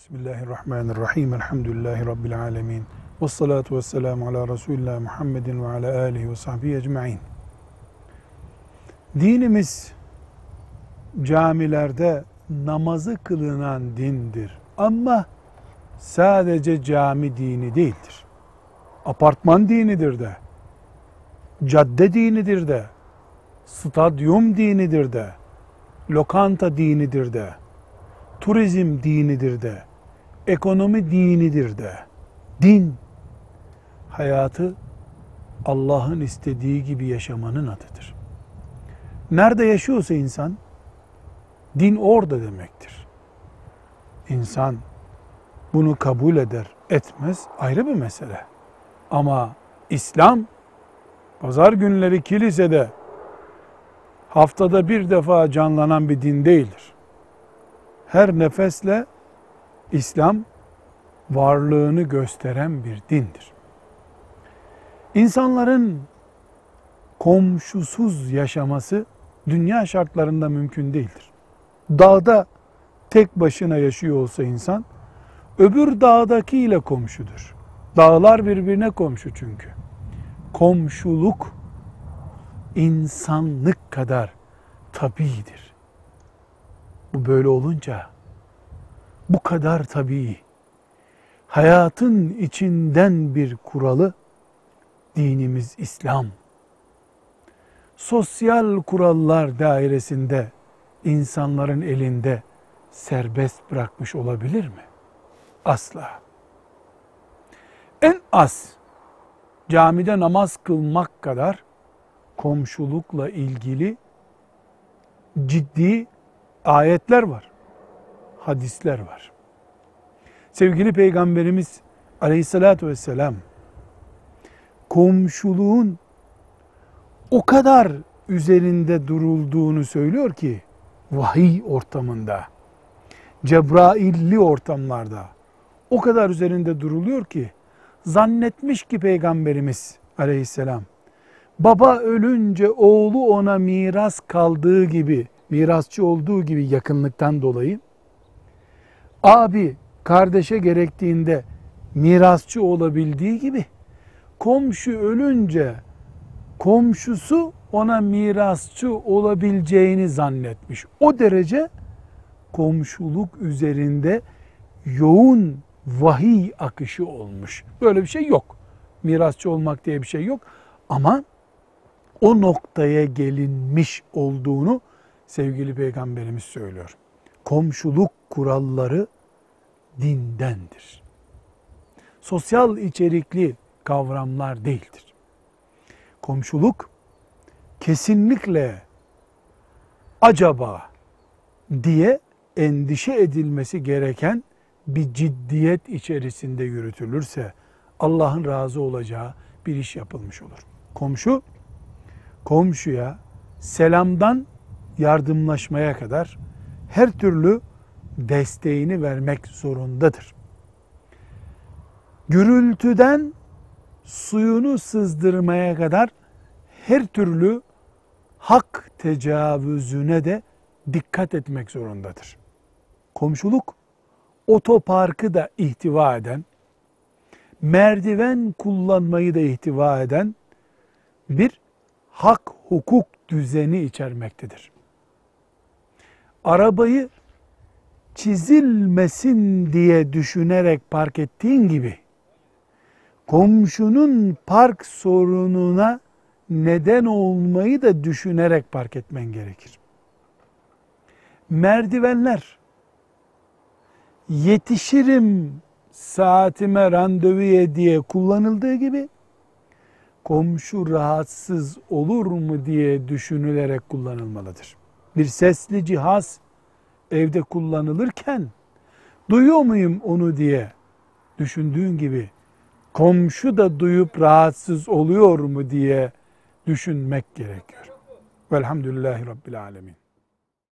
Bismillahirrahmanirrahim. Elhamdülillahi Rabbil alemin. Ve salatu ve selamu ala Resulullah Muhammedin ve ala alihi ve sahbihi ecma'in. Dinimiz camilerde namazı kılınan dindir. Ama sadece cami dini değildir. Apartman dinidir de. Cadde dinidir de. Stadyum dinidir de. Lokanta dinidir de. Turizm dinidir de ekonomi dinidir de. Din, hayatı Allah'ın istediği gibi yaşamanın adıdır. Nerede yaşıyorsa insan, din orada demektir. İnsan bunu kabul eder, etmez ayrı bir mesele. Ama İslam, pazar günleri kilisede haftada bir defa canlanan bir din değildir. Her nefesle İslam varlığını gösteren bir dindir. İnsanların komşusuz yaşaması dünya şartlarında mümkün değildir. Dağda tek başına yaşıyor olsa insan öbür dağdakiyle komşudur. Dağlar birbirine komşu çünkü. Komşuluk insanlık kadar tabidir. Bu böyle olunca bu kadar tabii, hayatın içinden bir kuralı dinimiz İslam. Sosyal kurallar dairesinde insanların elinde serbest bırakmış olabilir mi? Asla. En az camide namaz kılmak kadar komşulukla ilgili ciddi ayetler var hadisler var. Sevgili Peygamberimiz aleyhissalatü vesselam komşuluğun o kadar üzerinde durulduğunu söylüyor ki vahiy ortamında, Cebrailli ortamlarda o kadar üzerinde duruluyor ki zannetmiş ki Peygamberimiz aleyhisselam baba ölünce oğlu ona miras kaldığı gibi, mirasçı olduğu gibi yakınlıktan dolayı abi kardeşe gerektiğinde mirasçı olabildiği gibi komşu ölünce komşusu ona mirasçı olabileceğini zannetmiş. O derece komşuluk üzerinde yoğun vahiy akışı olmuş. Böyle bir şey yok. Mirasçı olmak diye bir şey yok. Ama o noktaya gelinmiş olduğunu sevgili peygamberimiz söylüyor. Komşuluk kuralları dindendir. Sosyal içerikli kavramlar değildir. Komşuluk kesinlikle acaba diye endişe edilmesi gereken bir ciddiyet içerisinde yürütülürse Allah'ın razı olacağı bir iş yapılmış olur. Komşu komşuya selamdan yardımlaşmaya kadar her türlü desteğini vermek zorundadır. Gürültüden suyunu sızdırmaya kadar her türlü hak tecavüzüne de dikkat etmek zorundadır. Komşuluk otoparkı da ihtiva eden, merdiven kullanmayı da ihtiva eden bir hak hukuk düzeni içermektedir. Arabayı çizilmesin diye düşünerek park ettiğin gibi komşunun park sorununa neden olmayı da düşünerek park etmen gerekir. Merdivenler yetişirim saatime randevuya diye kullanıldığı gibi komşu rahatsız olur mu diye düşünülerek kullanılmalıdır. Bir sesli cihaz evde kullanılırken duyuyor muyum onu diye düşündüğün gibi komşu da duyup rahatsız oluyor mu diye düşünmek gerekiyor. Velhamdülillahi Rabbil Alemin.